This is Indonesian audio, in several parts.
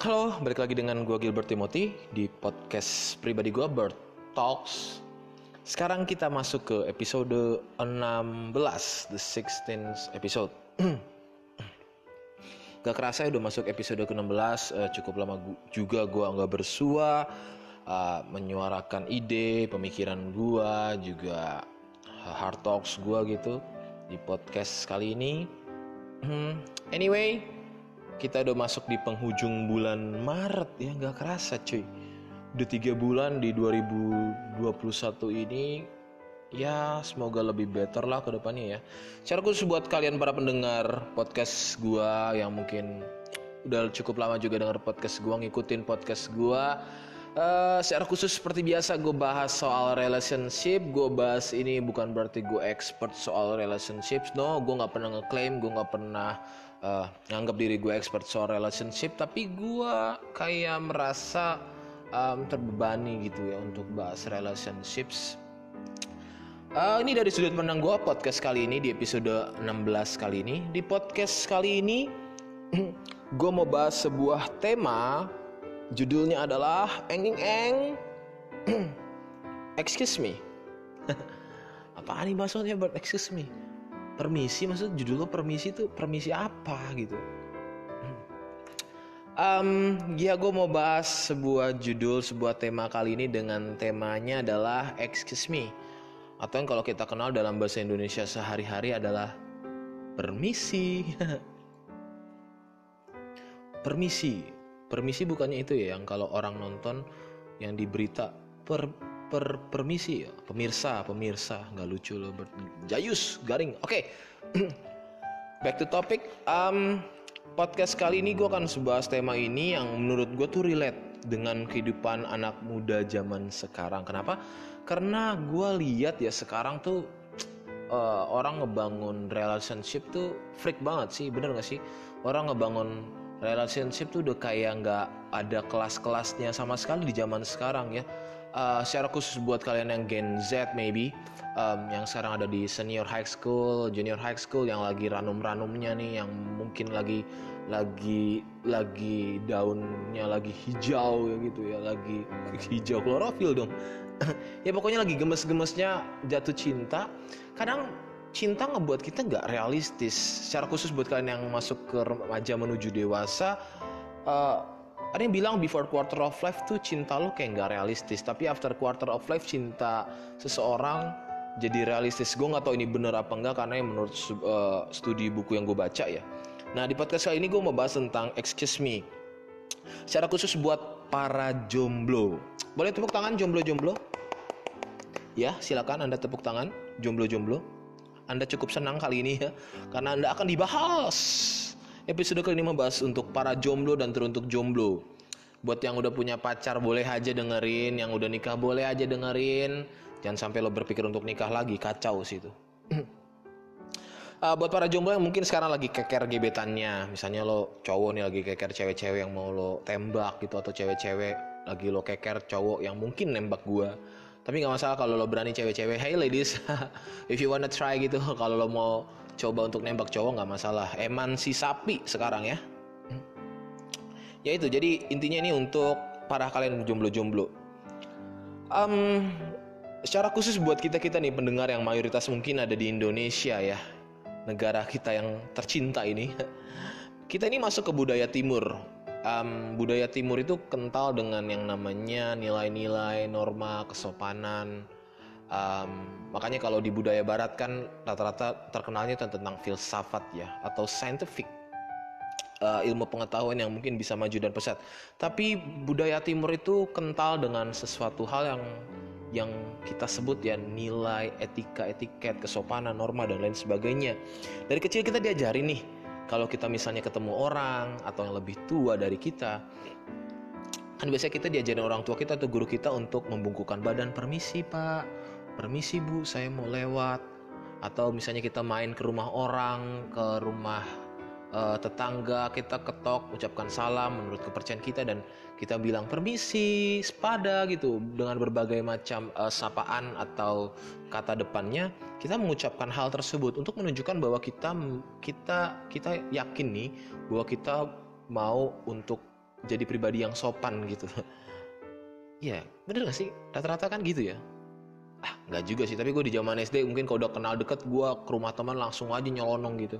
Halo, balik lagi dengan gue Gilbert Timothy di podcast pribadi gue Bird Talks. Sekarang kita masuk ke episode 16, the 16th episode. Gak kerasa ya udah masuk episode ke-16, uh, cukup lama gu- juga gue nggak bersua, uh, menyuarakan ide, pemikiran gue, juga hard talks gue gitu di podcast kali ini. Hmm, anyway, kita udah masuk di penghujung bulan Maret ya nggak kerasa cuy. Udah tiga bulan di 2021 ini ya semoga lebih better lah ke depannya ya. Secara khusus buat kalian para pendengar podcast gua yang mungkin udah cukup lama juga denger podcast gua ngikutin podcast gua Eh, secara khusus seperti biasa gue bahas soal relationship. Gue bahas ini bukan berarti gue expert soal relationships no gue nggak pernah ngeklaim gue nggak pernah eh, nganggap diri gue expert soal relationship tapi gue kayak merasa em, terbebani gitu ya untuk bahas relationships. Eh, ini dari sudut pandang gue podcast kali ini di episode 16 kali ini. Di podcast kali ini gue mau bahas sebuah tema. Judulnya adalah Eng Eng. Excuse me. Apaan nih maksudnya excuse me Permisi maksud judul lo permisi tuh Permisi apa gitu? Um, ya gue mau bahas sebuah judul sebuah tema kali ini dengan temanya adalah excuse me. Atau yang kalau kita kenal dalam bahasa Indonesia sehari-hari adalah permisi. Permisi. Permisi bukannya itu ya yang kalau orang nonton yang di berita per per permisi ya. Pemirsa pemirsa nggak lucu loh ber- jayus garing. Oke back to topic. Um, podcast kali ini gue akan sebahas tema ini yang menurut gue tuh relate dengan kehidupan anak muda zaman sekarang. Kenapa? Karena gue lihat ya sekarang tuh eh, orang ngebangun relationship tuh freak banget sih bener gak sih? Orang ngebangun relationship tuh udah kayak nggak ada kelas-kelasnya sama sekali di zaman sekarang ya Eh, secara khusus buat kalian yang Gen Z maybe em, yang sekarang ada di senior high school, junior high school yang lagi ranum-ranumnya nih yang mungkin lagi lagi lagi daunnya lagi hijau ya gitu ya lagi hijau klorofil dong. Ya pokoknya lagi gemes-gemesnya jatuh cinta. Kadang cinta ngebuat kita nggak realistis. Secara khusus buat kalian yang masuk ke remaja menuju dewasa eh, ada yang bilang before quarter of life tuh cinta lo kayak nggak realistis. Tapi after quarter of life cinta seseorang jadi realistis. Gue nggak tahu ini bener apa enggak karena yang menurut eh, studi buku yang gue baca ya. Nah di podcast kali ini gue mau bahas tentang excuse me. Secara khusus buat para jomblo. Boleh tepuk tangan jomblo-jomblo? Ya silakan anda tepuk tangan jomblo-jomblo. Anda cukup senang kali ini ya karena anda akan dibahas episode kali ini membahas untuk para jomblo dan teruntuk jomblo. Buat yang udah punya pacar boleh aja dengerin. Yang udah nikah boleh aja dengerin. Jangan sampai lo berpikir untuk nikah lagi kacau sih itu. Uh, buat para jomblo yang mungkin sekarang lagi keker gebetannya misalnya lo cowok nih lagi keker cewek-cewek yang mau lo tembak gitu atau cewek-cewek lagi lo keker cowok yang mungkin nembak gua. Tapi nggak masalah kalau lo berani cewek-cewek hey ladies if you wanna try gitu. Kalau lo mau coba untuk nembak cowok nggak masalah. Eman si sapi sekarang ya. Ya itu jadi intinya ini untuk para kalian jomblo-jomblo. Em, secara khusus buat kita kita nih pendengar yang mayoritas mungkin ada di Indonesia ya negara kita yang tercinta ini. Kita ini masuk ke budaya timur. Em, budaya timur itu kental dengan yang namanya nilai-nilai norma kesopanan Em, makanya kalau di budaya barat kan rata-rata terkenalnya tentang filsafat ya atau scientific uh, ilmu pengetahuan yang mungkin bisa maju dan pesat. Tapi budaya timur itu kental dengan sesuatu hal yang yang kita sebut ya nilai etika, etiket, kesopanan, norma dan lain sebagainya. Dari kecil kita diajari nih kalau kita misalnya ketemu orang atau yang lebih tua dari kita kan biasanya kita diajarin orang tua kita atau guru kita untuk membungkukkan badan permisi pak permisi bu saya mau lewat atau misalnya kita main ke rumah orang ke rumah eh, tetangga kita ketok ucapkan salam menurut kepercayaan kita dan kita bilang permisi sepada gitu dengan berbagai macam eh, sapaan atau kata depannya kita mengucapkan hal tersebut untuk menunjukkan bahwa kita kita kita yakin nih bahwa kita mau untuk jadi pribadi yang sopan gitu Iya, bener gak sih? Rata-rata kan gitu ya. Ah, nggak juga sih. Tapi gue di zaman SD mungkin kalau udah kenal deket, gue ke rumah teman langsung aja nyelonong gitu.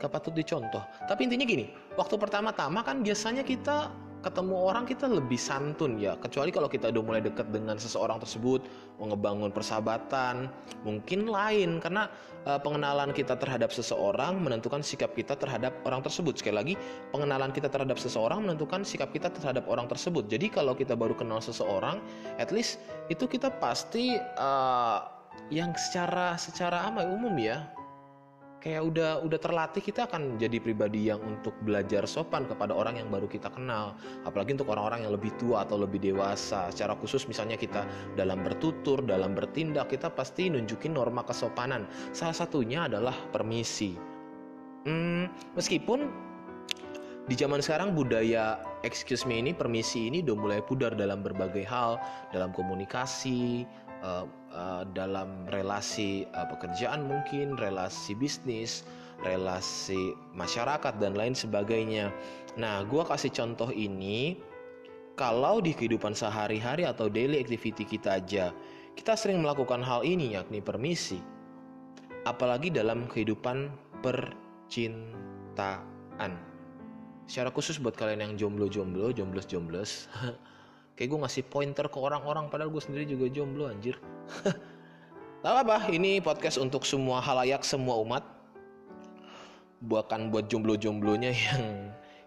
Gak patut dicontoh. Tapi intinya gini, waktu pertama-tama kan biasanya kita ketemu orang kita lebih santun ya. Kecuali kalau kita udah mulai dekat dengan seseorang tersebut mau ngebangun persahabatan mungkin lain. Karena uh, pengenalan kita terhadap seseorang menentukan sikap kita terhadap orang tersebut. Sekali lagi pengenalan kita terhadap seseorang menentukan sikap kita terhadap orang tersebut. Jadi kalau kita baru kenal seseorang at least itu kita pasti uh, yang secara secara apa? Umum ya kayak udah udah terlatih kita akan jadi pribadi yang untuk belajar sopan kepada orang yang baru kita kenal. Apalagi untuk orang-orang yang lebih tua atau lebih dewasa. Secara khusus misalnya kita dalam bertutur dalam bertindak kita pasti nunjukin norma kesopanan. Salah satunya adalah permisi. Hmm, meskipun di zaman sekarang budaya excuse me ini permisi ini udah mulai pudar dalam berbagai hal. Dalam komunikasi uh, uh, dalam relasi uh, pekerjaan mungkin, relasi bisnis, relasi masyarakat dan lain sebagainya. Nah, gua kasih contoh ini kalau di kehidupan sehari-hari atau daily activity kita aja, kita sering melakukan hal ini yakni permisi. Apalagi dalam kehidupan percintaan. Secara khusus buat kalian yang jomblo-jomblo, jomblos-jomblos, kayak gue ngasih pointer ke orang-orang padahal gue sendiri juga jomblo anjir Gak apa ini podcast untuk semua halayak, semua umat Bukan buat jomblo-jomblonya yang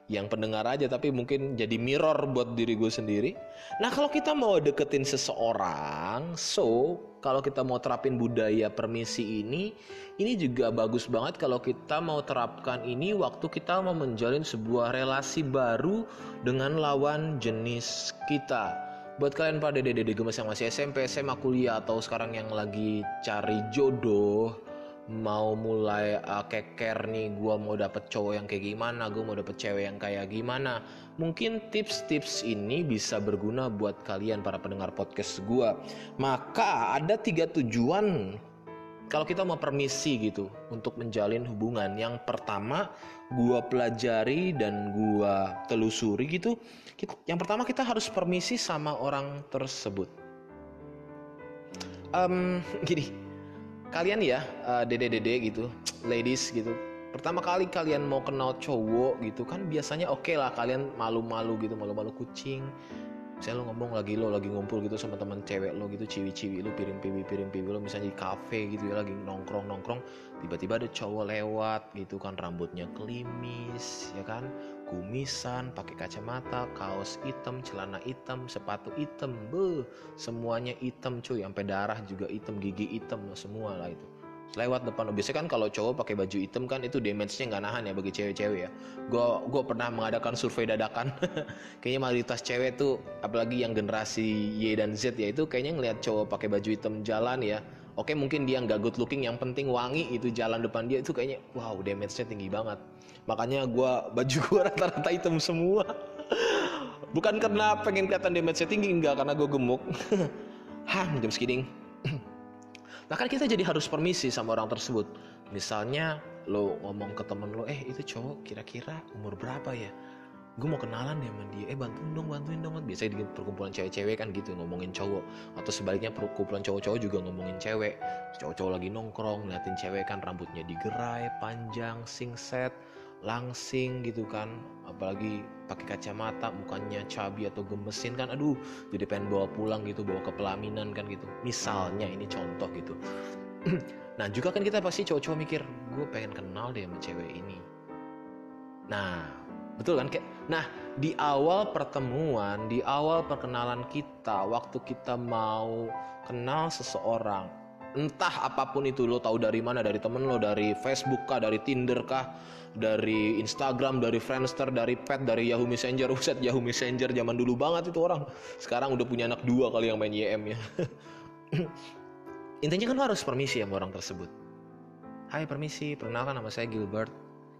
yang pendengar aja tapi mungkin jadi mirror buat diri gue sendiri. Nah kalau kita mau deketin seseorang, so kalau kita mau terapin budaya permisi ini, ini juga bagus banget kalau kita mau terapkan ini waktu kita mau menjalin sebuah relasi baru dengan lawan jenis kita. Buat kalian pada dede-dede gemes yang masih SMP, SMA, kuliah atau sekarang yang lagi cari jodoh, mau mulai uh, keker nih gue mau dapet cowok yang kayak gimana gue mau dapet cewek yang kayak gimana. Mungkin tips-tips ini bisa berguna buat kalian para pendengar podcast gue maka ada tiga tujuan kalau kita mau permisi gitu untuk menjalin hubungan. Yang pertama gue pelajari dan gue telusuri gitu. Yang pertama kita harus permisi sama orang tersebut. Um, gini kalian ya uh, dede-dede gitu ladies gitu. Pertama kali kalian mau kenal cowok gitu kan biasanya oke okay lah kalian malu-malu gitu malu-malu kucing misalnya lo ngomong lagi lo lagi ngumpul gitu sama teman cewek lo gitu ciwi-ciwi lo piring piwi piring piwi lo misalnya di kafe gitu ya lagi nongkrong nongkrong tiba-tiba ada cowok lewat gitu kan rambutnya kelimis ya kan kumisan, pakai kacamata, kaos hitam, celana hitam, sepatu hitam, be, semuanya hitam cuy, sampai darah juga hitam, gigi hitam semua lah itu. Lewat depan, biasanya kan kalau cowok pakai baju hitam kan itu damage-nya nggak nahan ya bagi cewek-cewek ya. Gue gue pernah mengadakan survei dadakan, kayaknya mayoritas cewek tuh, apalagi yang generasi Y dan Z ya itu kayaknya ngelihat cowok pakai baju hitam jalan ya, Oke mungkin dia nggak good looking, yang penting wangi itu jalan depan dia itu kayaknya wow damage-nya tinggi banget. Makanya gue baju gue rata-rata hitam semua. Bukan karena pengen kelihatan damage-nya tinggi, enggak karena gue gemuk. Hah, jam kidding. Nah kan kita jadi harus permisi sama orang tersebut. Misalnya lo ngomong ke temen lo, eh itu cowok kira-kira umur berapa ya? gue mau kenalan ya sama dia. Eh bantuin dong bantuin dong. Biasanya di perkumpulan cewek-cewek kan gitu ngomongin cowok. Atau sebaliknya perkumpulan cowok-cowok juga ngomongin cewek. Cowok-cowok lagi nongkrong ngeliatin cewek kan rambutnya digerai panjang singset langsing gitu kan. Apalagi pakai kacamata mukanya cabi atau gemesin kan aduh jadi pengen bawa pulang gitu bawa ke pelaminan kan gitu. Misalnya ini contoh gitu. Nah juga kan kita pasti cowok-cowok mikir gue pengen kenal deh sama cewek ini. Nah Betul kan? Nah, di awal pertemuan, di awal perkenalan kita, waktu kita mau kenal seseorang, entah apa pun itu lo tahu dari mana, dari temen lo, dari Facebook kah, dari Tinder kah, dari Instagram, dari Friendster, dari Pet, dari Yahoo Messenger, uset Yahoo Messenger zaman dulu banget itu orang. Sekarang udah punya anak dua kali yang main YM ya. Intinya kan lo harus permisi sama orang tersebut. Hai permisi, perkenalkan nama saya Gilbert.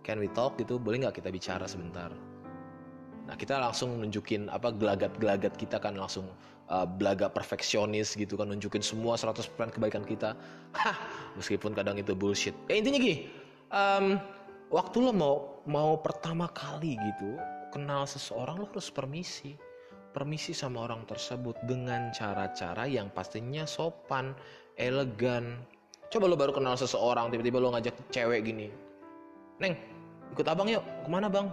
Can we talk? Gitu. Boleh nggak kita bicara sebentar? Nah kita langsung nunjukin apa gelagat-gelagat kita kan langsung uh, belaga perfeksionis gitu kan nunjukin semua 100% kebaikan kita. Hah meskipun kadang itu bullshit. Ya intinya gini um, waktu lo mau mau pertama kali gitu kenal seseorang lo harus permisi. Permisi sama orang tersebut dengan cara-cara yang pastinya sopan elegan. Coba lo baru kenal seseorang tiba-tiba lo ngajak cewek gini neng ikut abang yuk ke mana bang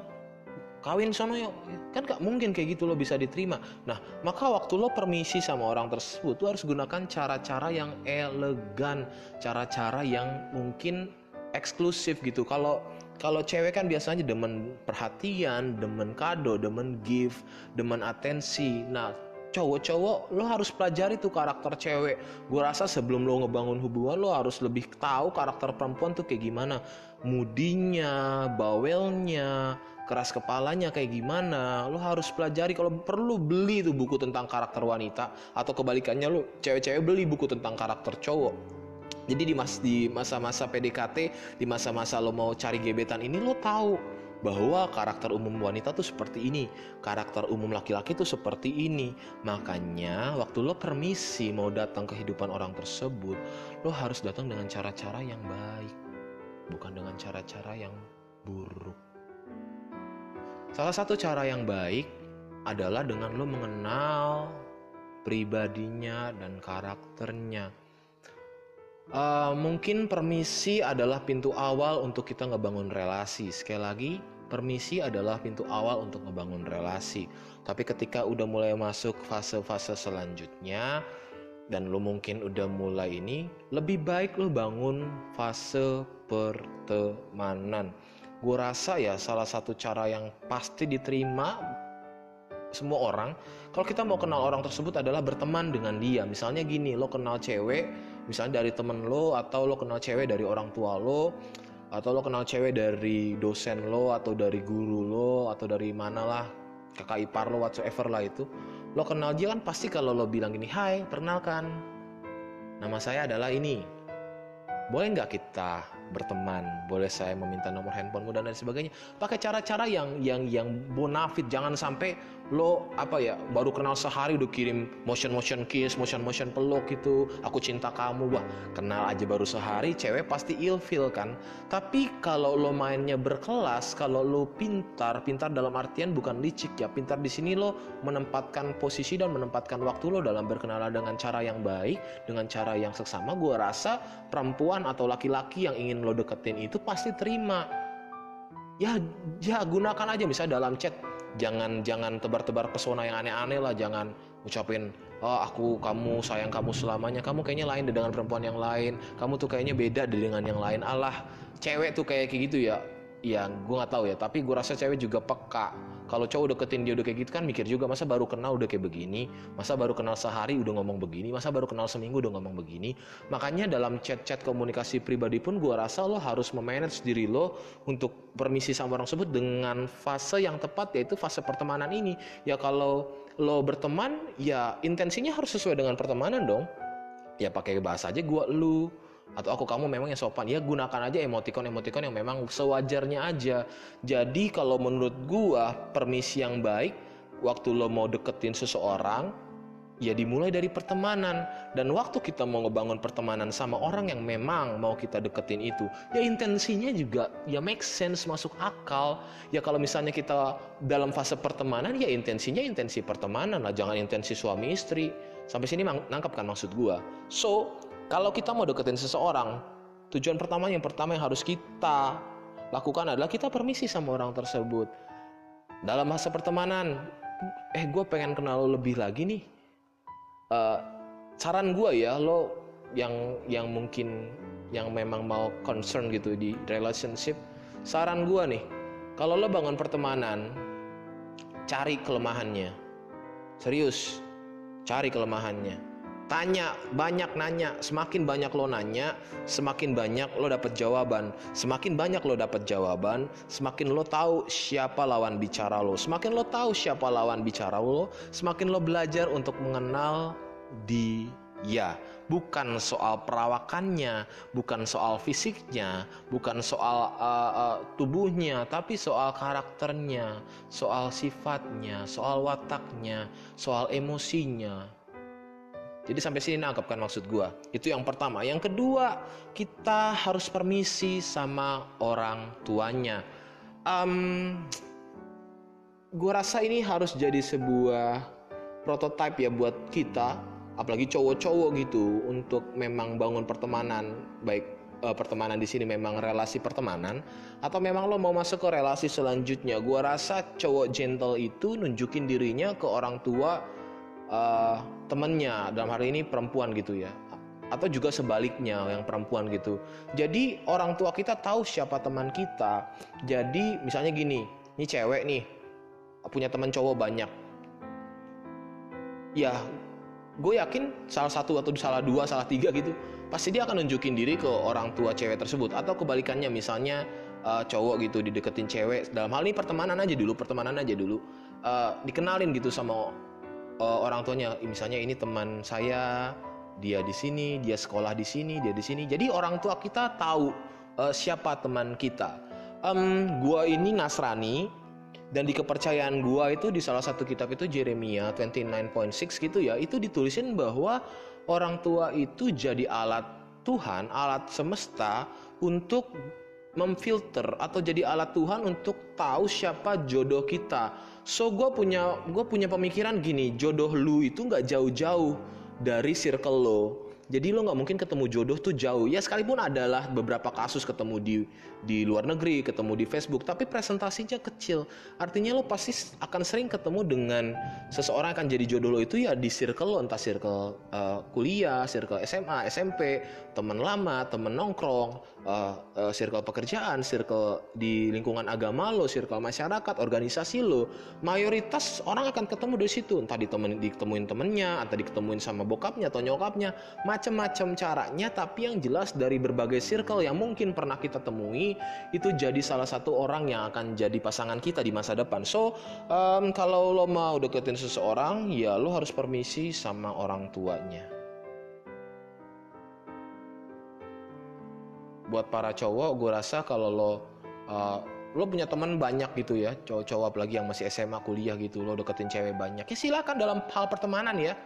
kawin sono yuk. Kan gak mungkin kayak gitu lo bisa diterima. Nah maka waktu lo permisi sama orang tersebut lo harus gunakan cara-cara yang elegan cara-cara yang mungkin eksklusif gitu. Kalau kalau cewek kan biasanya demen perhatian demen kado demen gift demen atensi. Nah cowok-cowok lo harus pelajari tuh karakter cewek. Gue rasa sebelum lo ngebangun hubungan lo harus lebih tahu karakter perempuan tuh kayak gimana. Mudinya bawelnya keras kepalanya kayak gimana lo harus pelajari kalau perlu beli tuh buku tentang karakter wanita atau kebalikannya lo cewek-cewek beli buku tentang karakter cowok jadi di mas di masa-masa PDKT di masa-masa lo mau cari gebetan ini lo tahu bahwa karakter umum wanita tuh seperti ini, karakter umum laki-laki tuh seperti ini. Makanya waktu lo permisi mau datang ke kehidupan orang tersebut, lo harus datang dengan cara-cara yang baik, bukan dengan cara-cara yang buruk. Salah satu cara yang baik adalah dengan lo mengenal pribadinya dan karakternya. Uh, mungkin permisi adalah pintu awal untuk kita ngebangun relasi. Sekali lagi, permisi adalah pintu awal untuk ngebangun relasi. Tapi ketika udah mulai masuk fase-fase selanjutnya dan lo mungkin udah mulai ini, lebih baik lo bangun fase pertemanan. Gue rasa ya salah satu cara yang pasti diterima semua orang kalau kita mau kenal orang tersebut adalah berteman dengan dia. Misalnya gini lo kenal cewek misalnya dari temen lo atau lo kenal cewek dari orang tua lo atau lo kenal cewek dari dosen lo atau dari guru lo atau dari mana lah kakak ipar lo whatsoever lah itu lo kenal dia kan pasti kalau lo bilang gini hai perkenalkan nama saya adalah ini. Boleh nggak kita berteman boleh saya meminta nomor handphonemu dan lain sebagainya. Pakai cara-cara yang yang yang bonafit jangan sampai lo apa ya baru kenal sehari udah kirim motion motion kiss motion motion peluk gitu. Aku cinta kamu wah kenal aja baru sehari cewek pasti ilfil kan? Tapi kalau lo mainnya berkelas kalau lo pintar pintar dalam artian bukan licik ya pintar di sini lo menempatkan posisi dan menempatkan waktu lo dalam berkenalan dengan cara yang baik dengan cara yang seksama. Gue rasa perempuan atau laki-laki yang ingin lo deketin itu pasti terima. Ya ya gunakan aja misalnya dalam chat jangan jangan tebar-tebar pesona yang aneh-aneh lah. Jangan ucapin oh aku kamu sayang kamu selamanya. Kamu kayaknya lain dengan perempuan yang lain. Kamu tuh kayaknya beda dengan yang lain. Allah cewek tuh kayak gitu ya. Ya gue nggak tahu ya. Tapi gue rasa cewek juga peka kalau cowok deketin dia udah kayak gitu kan mikir juga masa baru kenal udah kayak begini? Masa baru kenal sehari udah ngomong begini? Masa baru kenal seminggu udah ngomong begini? Makanya dalam chat-chat komunikasi pribadi pun gue rasa lo harus memanage diri lo untuk permisi sama orang tersebut dengan fase yang tepat yaitu fase pertemanan ini. Ya kalau lo berteman ya intensinya harus sesuai dengan pertemanan dong. Ya pakai bahasa aja gue lu atau aku kamu memang yang sopan. Ya gunakan aja emoticon emoticon yang memang sewajarnya aja. Jadi kalau menurut gua permisi yang baik waktu lo mau deketin seseorang ya dimulai dari pertemanan. Dan waktu kita mau ngebangun pertemanan sama orang yang memang mau kita deketin itu ya intensinya juga ya make sense masuk akal. Ya kalau misalnya kita dalam fase pertemanan ya intensinya intensi pertemanan lah. Jangan intensi suami istri. Sampai sini nangkap kan maksud gua? So kalau kita mau deketin seseorang, tujuan pertama yang pertama yang harus kita lakukan adalah kita permisi sama orang tersebut. Dalam masa pertemanan, eh gue pengen kenal lo lebih lagi nih. Uh, saran gue ya lo yang yang mungkin yang memang mau concern gitu di relationship, saran gue nih, kalau lo bangun pertemanan, cari kelemahannya, serius, cari kelemahannya Tanya, banyak nanya. Semakin banyak lo nanya, semakin banyak lo dapat jawaban. Semakin banyak lo dapat jawaban, semakin lo tahu siapa lawan bicara lo. Semakin lo tahu siapa lawan bicara lo, semakin lo belajar untuk mengenal dia. Bukan soal perawakannya, bukan soal fisiknya, bukan soal uh, uh, tubuhnya, tapi soal karakternya, soal sifatnya, soal wataknya, soal emosinya Jadi sampai sini nangkep kan maksud gua. Itu yang pertama. Yang kedua, kita harus permisi sama orang tuanya. Um, gua rasa ini harus jadi sebuah prototipe ya buat kita, apalagi cowok-cowok gitu, untuk memang bangun pertemanan baik uh, pertemanan di sini memang relasi pertemanan atau memang lo mau masuk ke relasi selanjutnya. Gua rasa cowok gentle itu nunjukin dirinya ke orang tua uh, temennya dalam hari ini perempuan gitu ya. Atau juga sebaliknya yang perempuan gitu. Jadi orang tua kita tahu siapa teman kita. Jadi misalnya gini ini cewek nih punya teman cowok banyak. Ya gue yakin salah satu atau salah dua salah tiga gitu pasti dia akan nunjukin diri ke orang tua cewek tersebut. Atau kebalikannya misalnya uh, cowok gitu dideketin cewek. Dalam hal ini pertemanan aja dulu pertemanan aja dulu. Uh, dikenalin gitu sama uh, orang tuanya misalnya ini teman saya dia di sini dia sekolah di sini dia di sini. Jadi orang tua kita tahu uh, siapa teman kita. Um, gua ini Nasrani dan di kepercayaan gua itu di salah satu kitab itu Jeremia 29.6 gitu ya itu ditulisin bahwa orang tua itu jadi alat Tuhan alat semesta untuk memfilter atau jadi alat Tuhan untuk tahu siapa jodoh kita So gue punya gue punya pemikiran gini, jodoh lu itu nggak jauh-jauh dari circle lo. Jadi lo nggak mungkin ketemu jodoh tuh jauh. Ya sekalipun adalah beberapa kasus ketemu di di luar negeri, ketemu di Facebook, tapi presentasinya kecil. Artinya lo pasti akan sering ketemu dengan seseorang akan jadi jodoh lo itu ya di circle lo, entah circle uh, kuliah, circle SMA, SMP, teman lama, teman nongkrong, uh, uh, circle pekerjaan, circle di lingkungan agama lo, circle masyarakat, organisasi lo, mayoritas orang akan ketemu di situ, entah ditemuin ditemuin temennya, atau diketemuin sama bokapnya atau nyokapnya, macam-macam caranya. Tapi yang jelas dari berbagai circle yang mungkin pernah kita temui, itu jadi salah satu orang yang akan jadi pasangan kita di masa depan. So um, kalau lo mau deketin seseorang, ya lo harus permisi sama orang tuanya. buat para cowok gue rasa kalau lo uh, lo punya teman banyak gitu ya cowok-cowok apalagi yang masih SMA kuliah gitu lo deketin cewek banyak ya silakan dalam hal pertemanan ya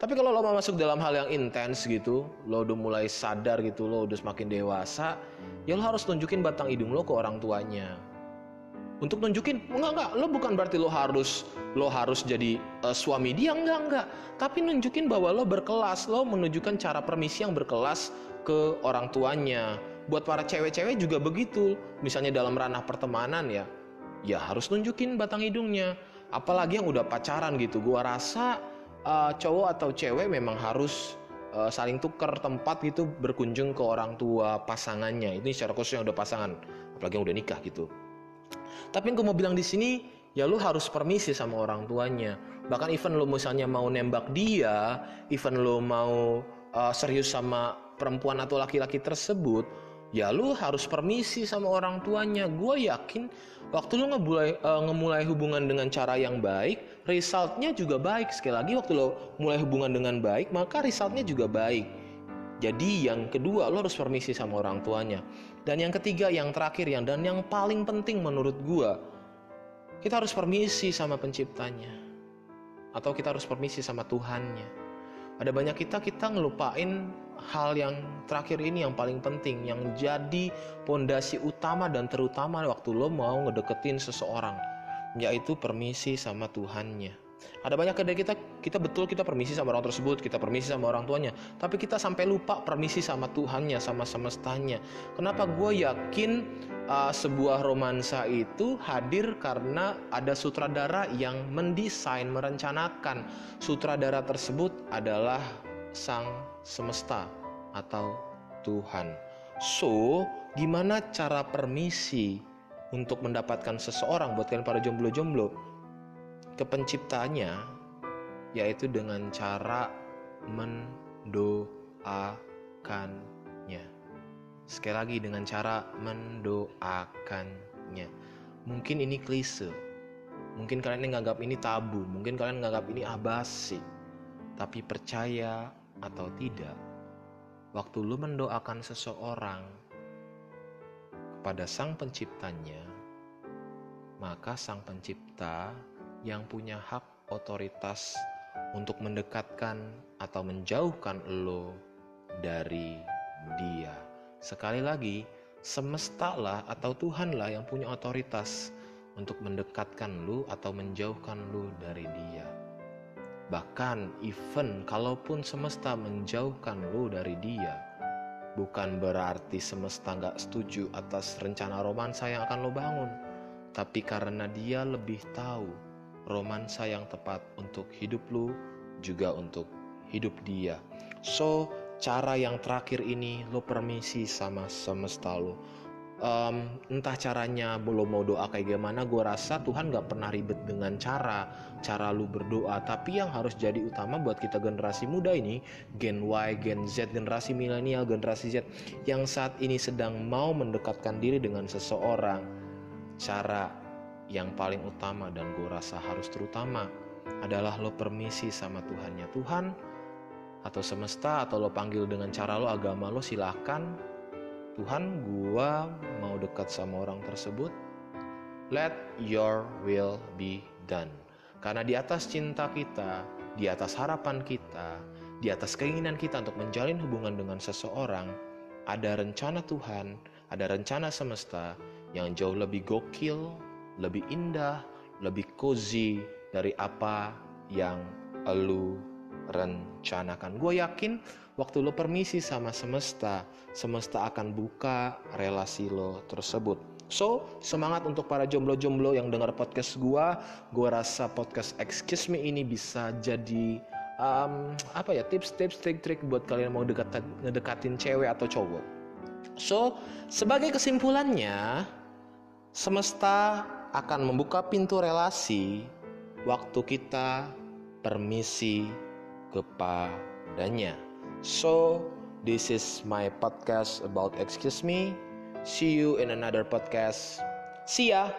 tapi kalau lo mau masuk dalam hal yang intens gitu lo udah mulai sadar gitu lo udah semakin dewasa ya lo harus tunjukin batang hidung lo ke orang tuanya. Untuk nunjukin enggak enggak. Lo bukan berarti lo harus lo harus jadi uh, suami dia enggak enggak. Tapi nunjukin bahwa lo berkelas lo menunjukkan cara permisi yang berkelas ke orang tuanya. Buat para cewek-cewek juga begitu. Misalnya dalam ranah pertemanan ya ya harus nunjukin batang hidungnya. Apalagi yang udah pacaran gitu gua rasa uh, cowok atau cewek memang harus uh, saling tukar tempat gitu berkunjung ke orang tua pasangannya. Ini secara khusus yang udah pasangan apalagi yang udah nikah gitu. Tapi yang gue mau bilang di sini ya lu harus permisi sama orang tuanya. Bahkan even lu misalnya mau nembak dia even lu mau uh, serius sama perempuan atau laki-laki tersebut ya lu harus permisi sama orang tuanya. Gue yakin waktu lu ngemulai, uh, ngemulai hubungan dengan cara yang baik resultnya juga baik. Sekali lagi waktu lo mulai hubungan dengan baik maka resultnya juga baik. Jadi yang kedua lo harus permisi sama orang tuanya. Dan yang ketiga yang terakhir yang dan yang paling penting menurut gue kita harus permisi sama penciptanya. Atau kita harus permisi sama Tuhannya. Ada banyak kita kita ngelupain hal yang terakhir ini yang paling penting yang jadi pondasi utama dan terutama waktu lo mau ngedeketin seseorang yaitu permisi sama Tuhannya. Ada banyak dari kita kita betul kita permisi sama orang tersebut, kita permisi sama orang tuanya, tapi kita sampai lupa permisi sama Tuhannya, sama semestanya. Kenapa gue yakin uh, sebuah romansa itu hadir karena ada sutradara yang mendesain, merencanakan. Sutradara tersebut adalah sang semesta atau Tuhan. So, gimana cara permisi untuk mendapatkan seseorang buat kalian para jomblo-jomblo ke penciptanya yaitu dengan cara mendoakannya. Sekali lagi dengan cara mendoakannya. Mungkin ini klise. Mungkin kalian menganggap ini tabu, mungkin kalian menganggap ini abasi. Tapi percaya atau tidak, waktu lu mendoakan seseorang kepada sang penciptanya, maka sang pencipta yang punya hak otoritas untuk mendekatkan atau menjauhkan lo dari dia. Sekali lagi, semesta lah atau Tuhan lah yang punya otoritas untuk mendekatkan lu atau menjauhkan lu dari dia. Bahkan even kalaupun semesta menjauhkan lu dari dia, bukan berarti semesta nggak setuju atas rencana romansa yang akan lo bangun. Tapi karena dia lebih tahu romansa yang tepat untuk hidup lu juga untuk hidup dia. So, cara yang terakhir ini lo permisi sama semesta lo um, entah caranya belum mau doa kayak gimana gue rasa Tuhan gak pernah ribet dengan cara cara lu berdoa. Tapi yang harus jadi utama buat kita generasi muda ini Gen Y, Gen Z, generasi milenial, generasi Z yang saat ini sedang mau mendekatkan diri dengan seseorang. Cara yang paling utama dan gue rasa harus terutama adalah lo permisi sama Tuhannya. Tuhan atau semesta atau lo panggil dengan cara lo agama lo silahkan Tuhan gua mau dekat sama orang tersebut let your will be done karena di atas cinta kita di atas harapan kita di atas keinginan kita untuk menjalin hubungan dengan seseorang ada rencana Tuhan ada rencana semesta yang jauh lebih gokil lebih indah lebih cozy dari apa yang lu rencanakan. Gue yakin waktu lo permisi sama semesta, semesta akan buka relasi lo tersebut. So, semangat untuk para jomblo-jomblo yang dengar podcast gue. Gue rasa podcast Excuse Me ini bisa jadi um, apa ya tips-tips trik-trik buat kalian mau dekat ngedekatin cewek atau cowok. So, sebagai kesimpulannya, semesta akan membuka pintu relasi waktu kita permisi kepadanya. So, this is my podcast about excuse me. See you in another podcast. See ya.